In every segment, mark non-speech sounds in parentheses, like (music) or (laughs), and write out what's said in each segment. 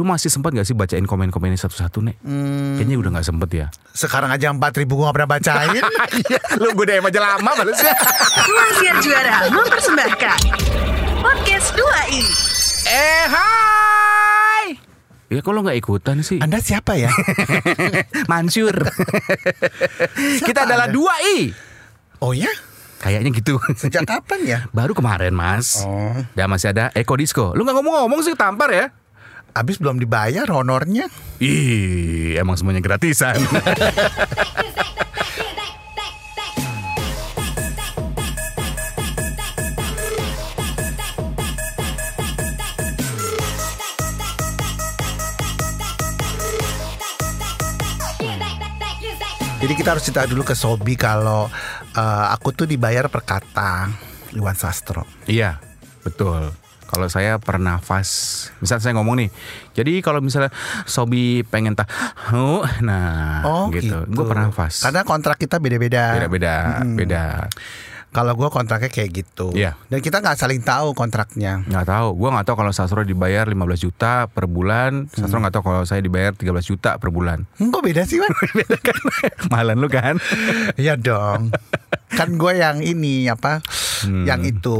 Lu masih sempat gak sih bacain komen-komennya satu-satu nek? Hmm. Kayaknya udah gak sempet ya. Sekarang aja 4000 gue gak pernah bacain. (laughs) Iya, lu gue DM aja lama balasnya. Ruang Juara mempersembahkan Podcast 2i eh hai. Ya kalau nggak ikutan sih. Anda siapa ya? (laughs) Mansur. Kita adalah Anda? dua i. Oh ya? Kayaknya gitu. Sejak kapan ya? Baru kemarin mas. Oh. Dan masih ada Eko Disco. Lu nggak ngomong-ngomong sih tampar ya? Abis belum dibayar honornya. Ih, emang semuanya gratisan. (laughs) Jadi kita harus cerita dulu ke Sobi kalau eh, aku tuh dibayar per kata Iwan Sastro. iya, betul. Kalau saya pernafas, misal saya ngomong nih, jadi kalau misalnya Sobi pengen tahu, nah Oh gitu, gitu. gue pernafas. Karena kontrak kita beda-beda. beda-beda, beda. Kalau gue kontraknya kayak gitu. Iya. Dan kita nggak saling tahu kontraknya. Nggak tahu, gue nggak tahu kalau Sastro dibayar 15 juta per bulan, Sastro nggak tahu kalau saya dibayar 13 juta per bulan. Hmm, kok beda sih, Wan? (laughs) Mahalan lu kan? Iya dong. Kan gue yang ini apa? Hmm, Yang itu.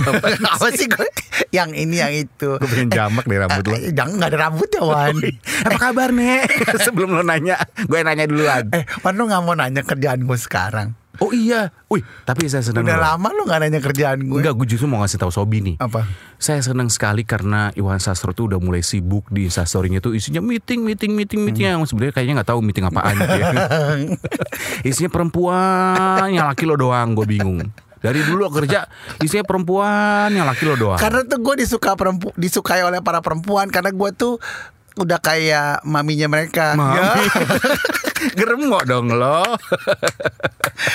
(laughs) apa sih gue? Yang ini yang itu. Gue pengen jamak deh rambut lu. Eh, Jangan nggak ada rambut ya Wan. (laughs) Apa kabar nek? (laughs) Sebelum lo nanya, gue nanya duluan. eh, Wan lu nggak mau nanya kerjaan gue sekarang? Oh iya, wih, tapi saya senang. Udah lama lu nggak nanya kerjaan gue. Enggak, gue justru mau ngasih tahu Sobi nih. Apa? Saya senang sekali karena Iwan Sastro tuh udah mulai sibuk di instastorynya tuh isinya meeting, meeting, meeting, meeting yang sebenarnya kayaknya nggak tahu meeting apaan isinya perempuan, yang laki lo doang, gue bingung. Dari dulu kerja (laughs) isinya perempuan, yang laki lo doang. Karena tuh gue disuka perempu disukai oleh para perempuan karena gue tuh udah kayak maminya mereka. Mami. Ya. (laughs) Geremok dong lo.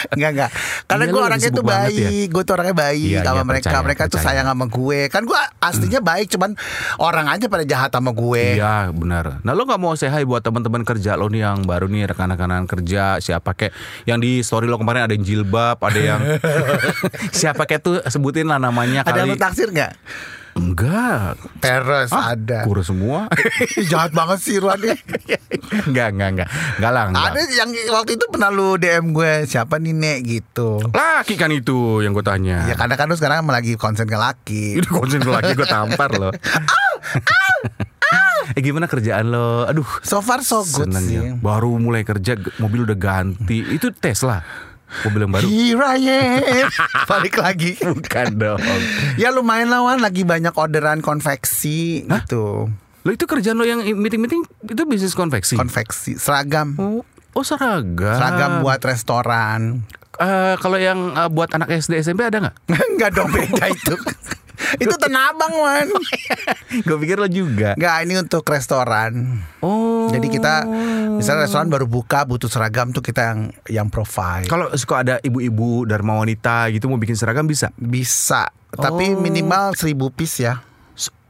Enggak enggak. Karena Iya, gue orangnya tuh ya. baik, gue tuh orangnya baik Iya, sama iya, mereka. percaya, mereka tuh percaya. sayang sama gue. Kan gue aslinya baik, cuman orang aja pada jahat sama gue. Iya benar. Nah lo nggak mau say hi buat teman-teman kerja lo nih yang baru nih rekan-rekanan kerja siapa kayak yang di story lo kemarin ada yang jilbab, ada yang (laughs) (laughs) siapa kayak tuh sebutin lah namanya Ada kali. lu taksir nggak? Enggak. Teres Ah, ada. Kurus semua. (laughs) jahat banget sih Ruan ya. enggak, enggak, enggak. Enggak lah, enggak. Ada yang waktu itu pernah lu DM gue siapa nih Nek gitu. Laki kan itu yang gue tanya. Ya karena kan lu sekarang lagi konsen ke laki. (laughs) Itu konsen ke laki gue tampar lo. (laughs) eh gimana kerjaan lo? Aduh. So far so good seneng sih. ya. Baru mulai kerja mobil udah ganti. Itu Tesla. Mobil yang baru. Here I am. Balik lagi. Bukan dong. (laughs) Ya lumayan lawan lagi banyak orderan konveksi gitu. Lo itu kerjaan lo yang meeting-meeting itu bisnis konveksi. Konveksi seragam. oh, oh seragam. Seragam buat restoran. Eh, kalau yang eh, buat anak SD SMP ada nggak? (laughs) Enggak dong beda itu. (laughs) itu tenabang man. Gue pikir lo juga. Enggak ini untuk restoran. Oh. Jadi kita misalnya restoran baru buka butuh seragam tuh kita yang yang provide. Kalau suka ada ibu-ibu dharma wanita gitu mau bikin seragam bisa. Bisa, tapi Oh. minimal 1000 piece ya.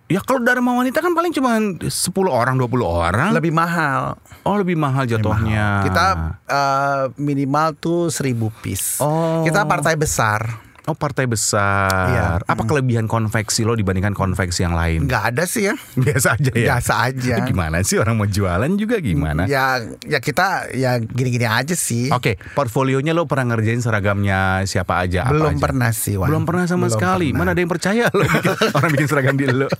Ya kalau dharma wanita kan paling cuma 10 orang 20 orang. Lebih mahal. oh lebih mahal jatuhnya. Kita eh, minimal tuh 1000 piece. Oh. Kita partai besar. Oh partai besar. Iya. Apa kelebihan konveksi lo dibandingkan konveksi yang lain? Nggak ada sih ya. (laughs) Biasa aja ya. Biasa aja. Gimana sih orang mau jualan juga gimana? Ya ya kita ya gini-gini aja sih. Oke, portfolionya lo pernah ngerjain seragamnya siapa aja? apa Belum aja? pernah sih, Wan. Belum pernah sama Belum sekali. pernah. Mana ada yang percaya lo bikin, (laughs) orang bikin seragam di lo? (laughs)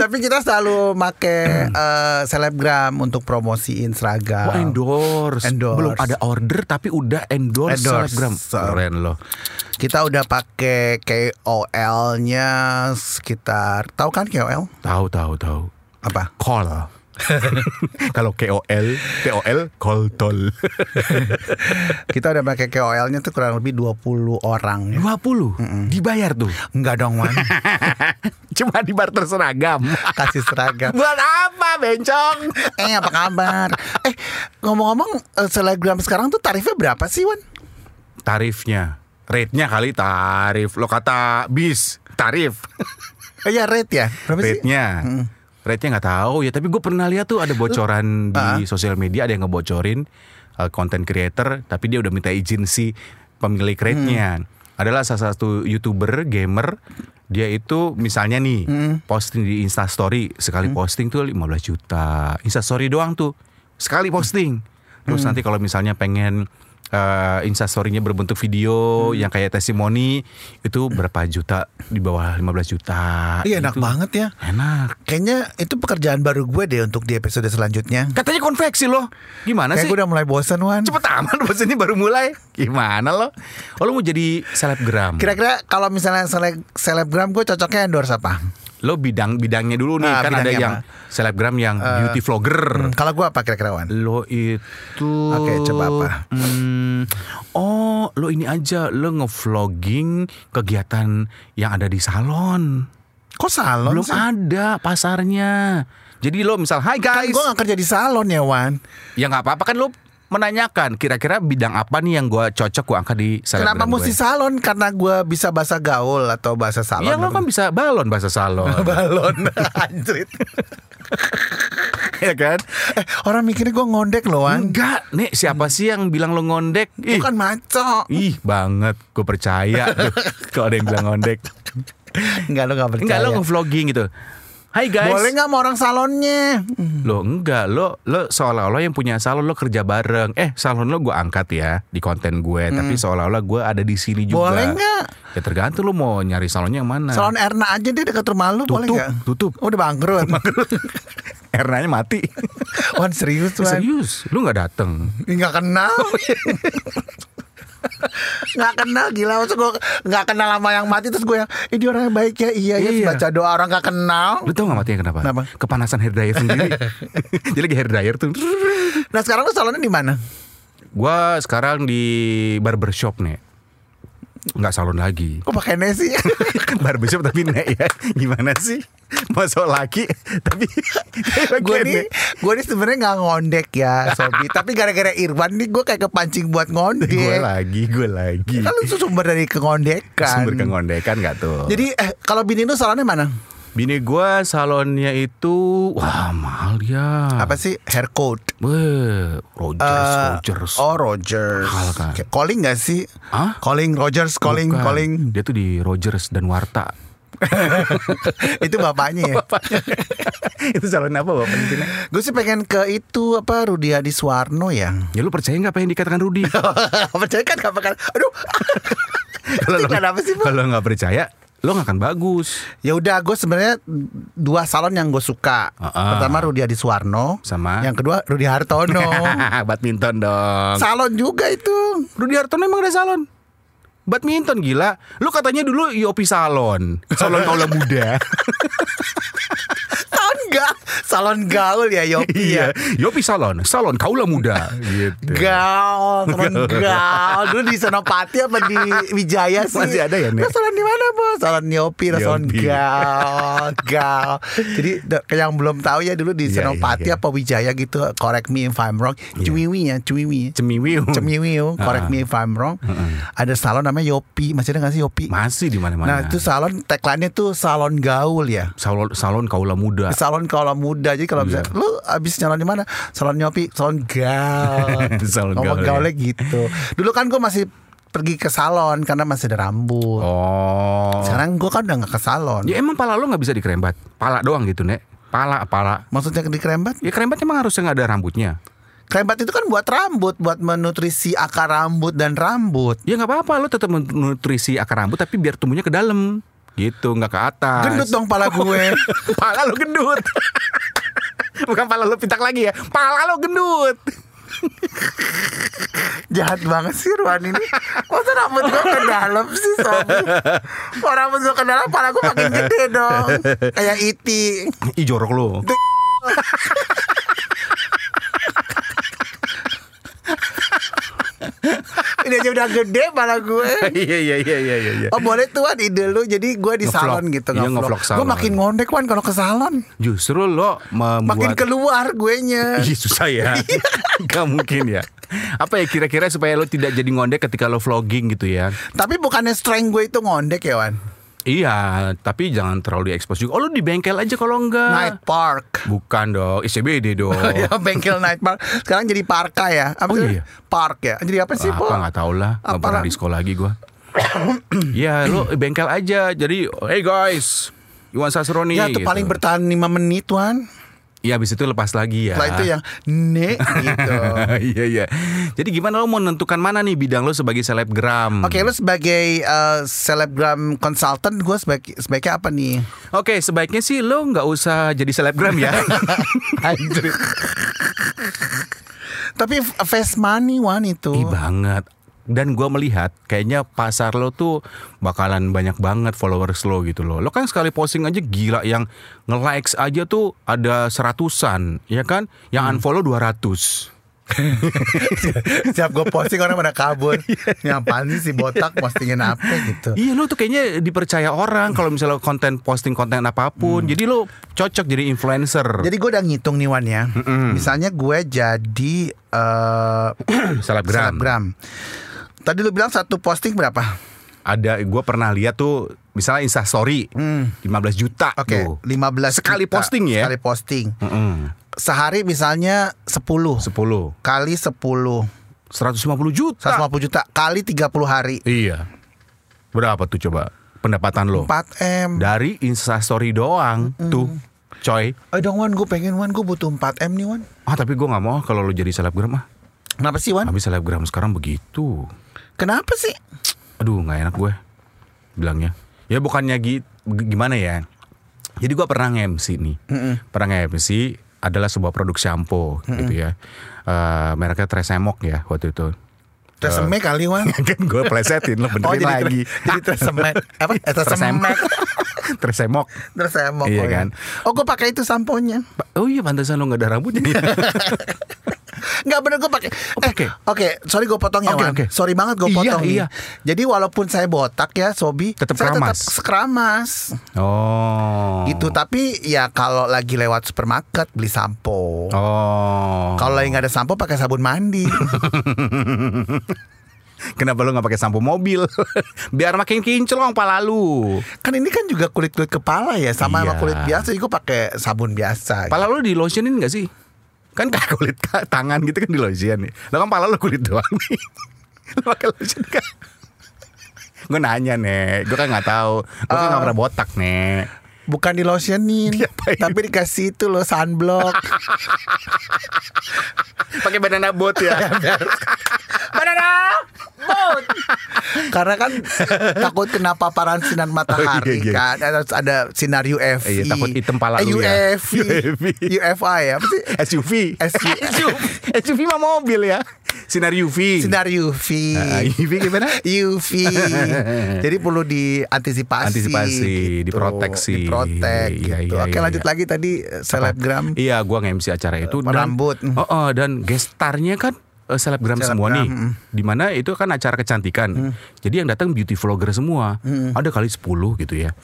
Tapi kita selalu make eh, selebgram untuk promosiin seragam. Oh, endorse. Endorse. Belum ada order tapi udah endorse, Endorse. selebgram. Keren lo. Kita udah pakai KOL-nya sekitar tahu kan KOL? Tahu tahu tahu. Apa? Call. (laughs) Kalau KOL, tol. (laughs) Kita udah pakai KOL-nya tuh kurang lebih 20 orang ya. 20. Dibayar tuh. Enggak dong, Wan. (laughs) Cuma di barter seragam. Kasih seragam. Buat apa, bencong? Eh, apa kabar? Eh, ngomong-ngomong eh, selebgram sekarang tuh tarifnya berapa sih, Wan? Tarifnya. Rate-nya kali tarif. Lo kata bis, tarif. Eh, ya rate ya. Berapa sih? Rate-nya. Rate-nya nggak tahu. Ya, tapi gue pernah lihat tuh ada bocoran di sosial media ada yang ngebocorin uh, content creator, tapi dia udah minta izin si pemilik rate-nya. adalah salah satu youtuber gamer dia itu misalnya nih posting di Instastory sekali posting tuh 15 juta. Instastory doang tuh sekali posting. Terus nanti kalau misalnya pengen eh, Instastory-nya berbentuk video yang kayak testimoni itu berapa juta di bawah 15 juta Iya enak Itu banget ya. enak Kayaknya itu pekerjaan baru gue deh untuk di episode selanjutnya. katanya konveksi loh gimana Kayak sih gue udah mulai bosan Wan. cepet amat bos ini baru mulai gimana lo oh lo mau jadi selebgram Kira-kira kalau misalnya sele- selebgram gue cocoknya endorse apa? Lo bidang bidangnya dulu nih Ah, kan ada yang selebgram yang beauty vlogger Hmm, kalau gue apa kira-kira Wan? lo itu Oke, coba apa? Hmm, oh lo ini aja lo ngevlogging kegiatan yang ada di salon Kok salon belum sih? ada pasarnya jadi lo misal hai Kan guys gue gak kerja di salon ya Wan. ya nggak apa-apa kan lo menanyakan kira-kira bidang apa nih yang gua cocok gua angkat di selebgram Kenapa mesti gue. salon? Karena gue bisa bahasa gaul atau bahasa salon. Ya lo kan bisa balon bahasa salon (laughs) balon (laughs) anjrit. ya kan Eh, orang mikirnya gue ngondek loh Wan. Enggak Nek siapa sih yang bilang lo ngondek Ih, Bukan maco. ih banget Gue percaya (laughs) Kalau ada yang bilang ngondek Enggak lo gak percaya. Enggak lo nge-vlogging gitu Hai guys Boleh nggak mau orang salonnya? Lo enggak Lo lo seolah-olah yang punya salon Lo kerja bareng Eh salon lo gue angkat ya Di konten gue Tapi seolah-olah gue ada di sini juga Hmm. Boleh nggak? Ya tergantung lo mau nyari salonnya yang mana Salon Erna aja deh dekat rumah lu boleh nggak? tutup. Oh, udah bangkrut. (laughs) Ernanya mati (laughs) Wan serius Wan. Serius Lu gak dateng Nggak kenal. (laughs) nggak kenal gila maksud gue nggak kenal sama yang mati terus gue yang ini orangnya baik ya iya ya Iya. baca doa orang nggak kenal Lu tau gak matinya kenapa? Kenapa? Kepanasan hair dryer sendiri (laughs) Jadi lagi hair dryer tuh nah sekarang lu salonnya di mana Gua sekarang di barbershop nih. Nggak salon lagi. kok pakai nesi (laughs) barbershop tapi nek ya. Gimana sih? Masuk laki tapi (laughs) gue nih gue nih sebenarnya nggak ngondek ya Sobi (laughs) tapi gara-gara Irwan nih gue kayak kepancing buat ngondek gue lagi, gue lagi. kan itu sumber dari kengondekan Sumber kengondekan gak tuh? jadi eh kalau bini lu salonnya mana Bini gua salonnya itu wah mahal ya. apa sih hair coat Weh, Rogers, Eh, Rogers. Oh Rogers Mahal kan? Kayak Calling gak sih Hah? Calling Rogers Calling Bukan. Calling Dia tuh di Rogers dan Warta. (laughs) Itu bapaknya ya (laughs) itu salon apa bapak itu? Nek? Gue sih pengen ke itu apa Rudi Adi Suwarno ya Ya lu percaya nggak apa yang dikatakan Rudi? (laughs) Percaya kan gak bakal Aduh? Kalau nggak percaya, lo nggak akan bagus. Ya udah gue sebenarnya dua salon yang gue suka. Ah. Pertama Rudi Adi Suwarno, Sama? yang kedua Rudi Hartono. (laughs) Badminton dong. salon juga itu. Rudi Hartono emang ada salon? Badminton gila. Lu katanya dulu Yopi Salon. Salon (laughs) kaula muda. (laughs) Salon ga, salon gaul ya Yopi ya. iya. Yopi Salon. Salon kaula muda. gitu. Gaul, salon gaul. Dulu di Senopati apa di Wijaya sih? Masih ada ya? Lo salon di mana, Bos? Salon Yopi, lo salon Yopi. gaul, gaul. Jadi yang belum tahu ya dulu di Iya, Senopati iya, apa Wijaya gitu. Correct me if I'm wrong. Cuwiwi ya, Cuwiwi. Cemiwiu. Cemiwiu, correct Ah. me if I'm wrong. Ada salon namanya Yopi, masih ada gak sih Yopi? Masih di mana-mana. Nah itu salon tagline-nya tuh salon gaul ya. salon salon kaula muda. Salon kalau muda jadi kalau Iya. bisa lu abis nyalon di mana? Salon nyopi, salon gaul. (laughs) Salon gaul, gaulnya gitu. Dulu kan gue masih pergi ke salon karena masih ada rambut. Oh. Sekarang gue kan udah gak ke salon. Ya emang pala lo nggak bisa dikerembat. Pala doang gitu, Nek. Pala, pala. Maksudnya di kerembat? Ya kerembat emang harusnya nggak ada rambutnya. Kerembat itu kan buat rambut, buat menutrisi akar rambut dan rambut. Ya nggak apa-apa, lo tetap menutrisi akar rambut tapi biar tumbuhnya ke dalam. Gitu, nggak ke atas. Gendut dong pala gue. (laughs) pala lo gendut. (laughs) Bukan pala lo pitak lagi ya. Pala lo gendut. (laughs) Jahat banget sih Ruan ini Masa rambut gue ke dalam sih Sobi Kalau rambut gue ke dalam Pala gue makin gede dong Kayak iti Ih jorok lo. Ini aja udah gede pala gue. (laughs) Iya iya iya iya iya. Oh boleh tuh Wan ide lu. Jadi gue di salon gitu Iya, ngevlog. Gue makin ngondek Wan kalau ke salon. Justru lo membuat Makin keluar gue nya (laughs) Ih susah ya. (laughs) Gak mungkin ya. Apa ya kira-kira supaya lo tidak jadi ngondek ketika lo vlogging gitu ya? Tapi bukannya strength gue itu ngondek ya Wan Iya Tapi jangan terlalu diekspos juga Oh lo di bengkel aja kalau enggak Night Park Bukan dong ICBD dong (laughs) ya bengkel Night Park Sekarang jadi Parka ya apa Oh, iya. Park ya Jadi apa sih apa Po? nggak tahu lah Nggak Apa pernah di sekolah lagi gue (coughs) ya lu bengkel aja. Jadi, hey guys, Iwan Sasroni. Ya tuh gitu. paling bertahan 5 menit Wan. Ya habis itu lepas lagi ya. Setelah itu yang ne gitu. (laughs) Iya iya. Jadi gimana lo mau menentukan mana nih bidang lo sebagai selebgram? Oke, lu sebagai uh, selebgram consultant, gue sebagai sebaiknya apa nih? Oke, sebaiknya sih lo nggak usah jadi selebgram ya. (laughs) Tapi face money Wan itu. Ih banget. Dan gua melihat kayaknya pasar lo tuh bakalan banyak banget followers lo gitu loh. Lo kan sekali posting aja gila yang nge-likes aja tuh ada seratusan, ya kan? Yang unfollow 200. Siap gue posting orang pada kabur. Yang sih si botak postingin apa gitu. Iya lo tuh kayaknya dipercaya orang kalau misalnya konten posting konten apa pun. Jadi lo cocok jadi influencer. Jadi gue udah ngitung nih Wan ya. Misalnya gue jadi eh selebgram. selebgram. Tadi lu bilang satu posting berapa? Ada gue pernah lihat tuh misalnya Insta story 15 juta Hmm. Oke, tuh. 15 Sekali juta. posting ya? Sekali posting. Mm-mm. Sehari misalnya 10 10 kali 10 150 150 juta. juta kali 30 hari. Iya. Berapa tuh coba pendapatan lo? 4M. Dari Instastory doang tuh, coy. Eh dong Wan, gue pengen Wan, gue butuh 4M nih Wan. Ah tapi gue nggak mau kalau lo jadi selebgram ah. Kenapa sih Wan? Habis selebgram sekarang begitu. Kenapa sih? Aduh nggak enak gue bilangnya. Ya bukannya gi- gimana ya. Jadi gue pernah nge-MC nih. Pernah nge-MC adalah sebuah produk shampoo gitu ya. Eh mereknya Tresemok ya waktu itu. Tresemme kali Wan. (laughs) kan gue plesetin lo benerin Oh jadi lagi. jadi tresemme (laughs) apa? Eh, tresemme. (laughs) Tresemok. Tresemme. Iya oh, ya. kan? Oh gue pakai itu samponya. Oh iya pantesan lo gak ada rambutnya. Enggak bener gue pakai. Eh, pakai? Oke, sorry gue potong ya Oke, Wan. oke. Sorry banget gue Iya, potong nih. iya. Jadi walaupun saya botak ya Sobi, Tetep saya keramas. tetap sekeramas. oh. Gitu, tapi ya kalau lagi lewat supermarket beli sampo. Oh. Kalau lagi nggak ada sampo pakai sabun mandi. (laughs) Kenapa lo gak pakai sampo mobil? (laughs) Biar makin kinclong pala lu. kan ini kan juga kulit kulit kepala ya, sama sama Iya. kulit biasa. Gue pakai sabun biasa. Pala lu di lotionin gak sih? Kan kayak kulit tangan gitu kan di lotion nih. Lo kan pala lu kulit doang nih. Lo pakai lotion kan? Gue nanya nih, gue kan gak tahu. Gue kan gak pernah botak nih. Bukan di lotionin, Diapain? tapi dikasih itu loh sunblock. (laughs) Pakai banana boat ya. (laughs) Banana boat. Karena kan takut kena paparan sinar matahari iya, iya. kan. Ada, ada sinar UFV. Iya, takut hitam pala Eh, ya. (laughs) UFV. UFV. UFI ya. Apa sih? SUV. SUV. SUV mah mobil ya. Sinar UV. Sinar UV. Ah, UV gimana? UV. (laughs) Jadi perlu diantisipasi. Antisipasi, gitu. diproteksi. Diprotek Iya, gitu. iya, Oke iya, lanjut iya. lagi tadi eh, selebgram. Iya, gua nge-MC acara itu Rambut. Oh, oh, dan gestarnya kan eh, selebgram semua Selebgram, nih. Di mana itu kan acara kecantikan. Jadi yang datang beauty vlogger semua. Ada kali 10 gitu ya.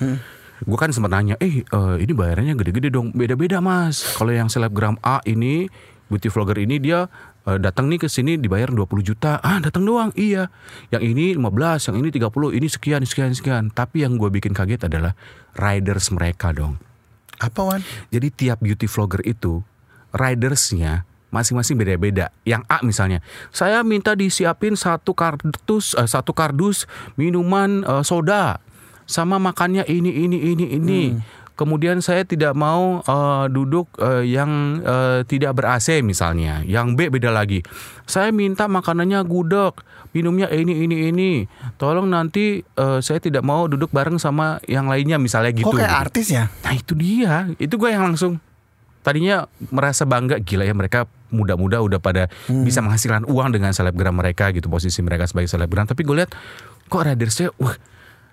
Gue kan sempat nanya, eh eh, ini bayarannya gede-gede dong. Beda-beda mas. Kalau yang selebgram A ini, beauty vlogger ini dia eh, datang nih ke sini dibayar 20 juta. Ah datang doang, iya. Yang ini 15, yang ini 30, ini sekian, sekian, sekian. Tapi yang gue bikin kaget adalah riders mereka dong. Apa Wan? Jadi tiap beauty vlogger itu ridersnya masing-masing beda-beda. Yang A misalnya, saya minta disiapin satu kardus eh, satu kardus minuman eh, soda sama makannya ini ini ini ini. Kemudian saya tidak mau eh, duduk eh, yang eh, tidak ber AC misalnya. Yang B beda lagi. Saya minta makanannya gudeg, minumnya ini ini ini. Tolong nanti eh, saya tidak mau duduk bareng sama yang lainnya misalnya gitu. Kok kayak gitu. artis ya? Nah itu dia, itu gue yang langsung tadinya merasa bangga gila ya mereka muda-muda udah pada bisa menghasilkan uang dengan selebgram mereka gitu posisi mereka sebagai selebgram. Tapi gue lihat kok ridersnya wah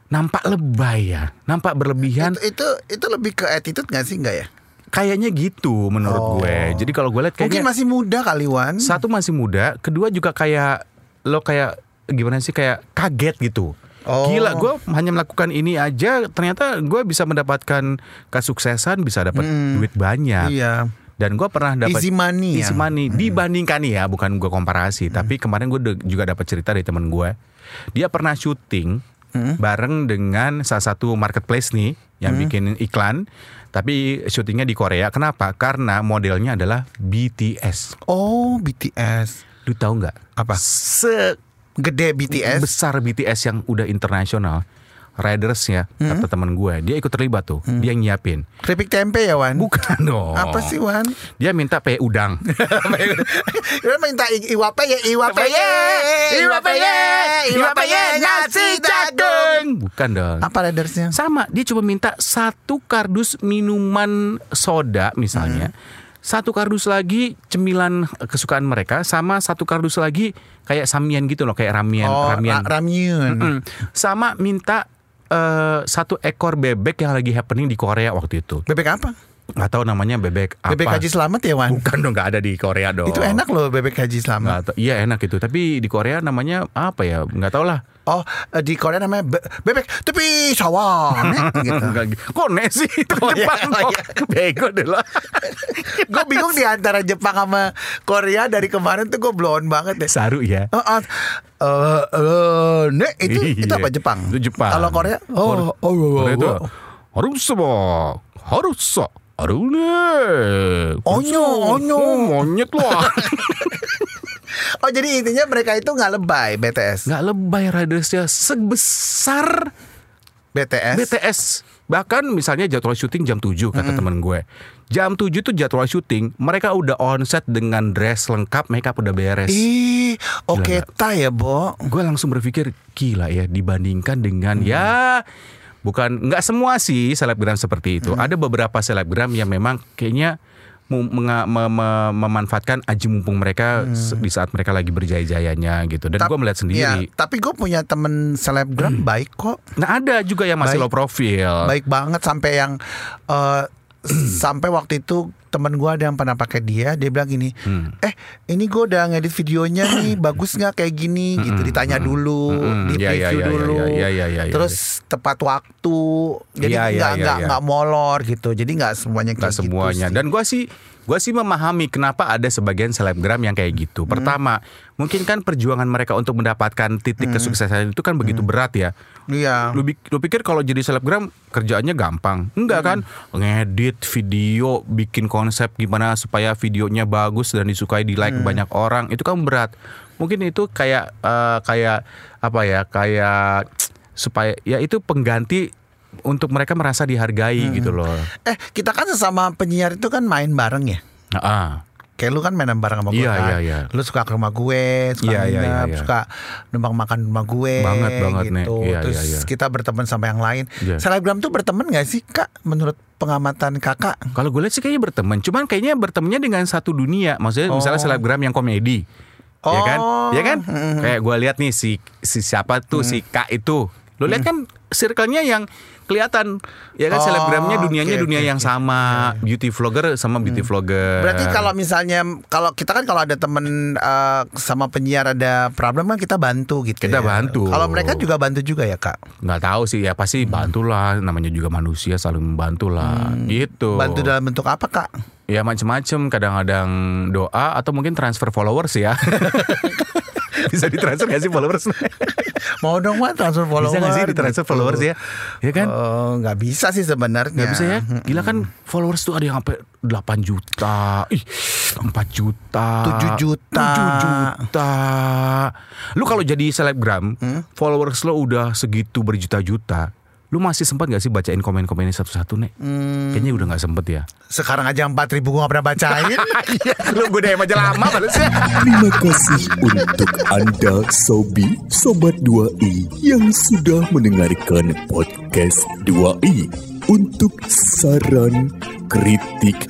nampak lebay ya, nampak berlebihan. Itu, itu itu lebih ke attitude gak sih enggak ya? Kayaknya gitu menurut Oh. gue. Jadi kalau gue lihat Mungkin kayaknya masih muda kali Wan. satu masih muda, kedua juga kayak lo kayak gimana sih kayak kaget gitu. Oh. Gila, gue hanya melakukan ini aja, ternyata gue bisa mendapatkan kesuksesan, bisa dapat duit banyak. Iya. Dan gue pernah dapat Easy money easy ya? money. Dibandingkan nih ya, bukan gue komparasi, tapi kemarin gue juga dapat cerita dari temen gue. Dia pernah syuting bareng dengan salah satu marketplace nih yang bikin iklan, tapi syutingnya di Korea. Kenapa? Karena modelnya adalah BTS. Oh BTS. Lu tahu nggak? Apa? Se gede BTS. besar BTS yang udah internasional Riders ya kata teman gue dia ikut terlibat tuh dia nyiapin Keripik tempe ya Wan? bukan dong Apa sih Wan? dia minta pe udang Dia minta iwape ya iwape ya iwape ya iwape ya nasi. Bukan dong Apa Raidersnya? sama dia cuma minta satu kardus minuman soda misalnya satu kardus lagi cemilan kesukaan mereka sama satu kardus lagi kayak samian gitu loh kayak ramen Oh, ramen ra- ramyun. Mm. sama minta eh, satu ekor bebek yang lagi happening di Korea waktu itu Bebek apa? Nggak tahu namanya bebek apa Bebek Haji Selamat ya Wan? bukan dong nggak ada di Korea dong Itu enak loh bebek Haji Selamat. Iya enak itu tapi di Korea namanya apa ya nggak tahu lah Oh, eh, di Korea namanya be- bebek tepi sawah. (laughs) gitu. Nggak gitu. Kok nih sih itu Oh, iya, Jepang oh, iya. (laughs) Bego deh lah. (laughs) gue bingung di antara Jepang sama Korea dari kemarin tuh gue blown banget deh. Saru ya. Oh, oh, eh, eh, nek itu itu Iya. apa Jepang? Itu Jepang. Kalau Korea, oh, oh, oh, Korea itu oh. harus sama harus sa Arune. Onyo, onyo. Oh, monyet lah. (laughs) Oh, jadi intinya mereka itu nggak lebay BTS. Nggak lebay Ridersnya sebesar BTS. BTS. Bahkan misalnya jadwal syuting jam 7 kata temen gue. Jam 7 itu jadwal syuting, mereka udah on set dengan dress lengkap, makeup udah beres. Ih, oke Gila, ta ya, Bo. gue langsung berpikir gila ya dibandingkan dengan ya bukan nggak semua sih selebgram seperti itu. Ada beberapa selebgram yang memang kayaknya menga- me- me- memanfaatkan aji mumpung mereka se- di saat mereka lagi berjaya-jayanya gitu. Dan gue melihat sendiri. tapi gue punya temen selebgram baik kok. nah ada juga yang masih Baik. low profile. Baik banget sampai yang eh, (clears throat) sampai waktu itu temen gue ada yang pernah pakai dia, dia bilang gini, Hmm. eh ini gue udah ngedit videonya nih, (coughs) bagus nggak kayak gini, gitu. Ditanya dulu, di preview dulu, terus tepat waktu, jadi nggak iya, nggak iya. nggak molor gitu, jadi nggak semuanya kayak semuanya gitu. sih. dan gue sih gue sih memahami kenapa ada sebagian selebgram yang kayak gitu Hmm. pertama mungkin kan perjuangan mereka untuk mendapatkan titik kesuksesan itu kan begitu berat ya Iya. Lu, lu pikir kalau jadi selebgram kerjaannya gampang? Enggak kan? Ngedit video, bikin konsep gimana supaya videonya bagus dan disukai di like banyak orang, itu kan berat. Mungkin itu kayak eh, kayak apa ya? Kayak supaya ya itu pengganti untuk mereka merasa dihargai gitu loh. Eh kita kan sesama penyiar itu kan main bareng ya. Nah, ah. Kayak lu kan mainan bareng sama gue Iya, kan. iya, iya. Lu suka ke rumah gue, suka Iya, iya, nginep, iya, iya. suka numpang makan rumah gue Banget, banget, gitu. Iya, Terus iya, iya. kita berteman sama yang lain. Iya. Selebgram tuh berteman gak sih Kak menurut pengamatan Kakak? Kalau gue lihat sih kayaknya berteman, cuman kayaknya bertemannya dengan satu dunia. Maksudnya misalnya Oh. selebgram yang komedi. Ya kan? Oh. Ya kan? Mm-mm. Kayak gue lihat nih si si siapa tuh si Kak itu. Lo lihat kan circle-nya yang kelihatan ya kan Oh, selebgramnya dunianya oke, dunia oke, yang sama, beauty vlogger sama beauty vlogger. Berarti kalau misalnya kalau kita kan kalau ada temen eh, sama penyiar ada problem kan kita bantu gitu. Kita ya. bantu. Kalau mereka juga bantu juga ya Kak. nggak tahu sih ya pasti bantulah namanya juga manusia saling membantu lah gitu. Hmm. Bantu dalam bentuk apa Kak? Ya macem-macem kadang-kadang doa atau mungkin transfer followers ya. (laughs) Bisa ditransfer gak sih followers? (laughs) Mau dong Wan transfer follower. Bisa gak sih ditransfer gitu. followers ya? Ya kan? Oh, nggak bisa sih sebenarnya. Nggak bisa ya? Gila kan followers tuh ada yang sampai 8 juta, ih 4 juta, 7 juta. 7 juta. Lu kalau jadi selebgram, Hmm? followers lo udah segitu berjuta-juta, lu masih sempat gak sih bacain komen-komennya satu-satu nek? Hmm. Kayaknya udah gak sempet ya. Sekarang aja 4000 ribu gue gak pernah bacain. (laughs) lu gue DM aja lama balasnya. Terima kasih untuk Anda Sobi Sobat 2i yang sudah mendengarkan podcast 2i. Untuk saran, kritik,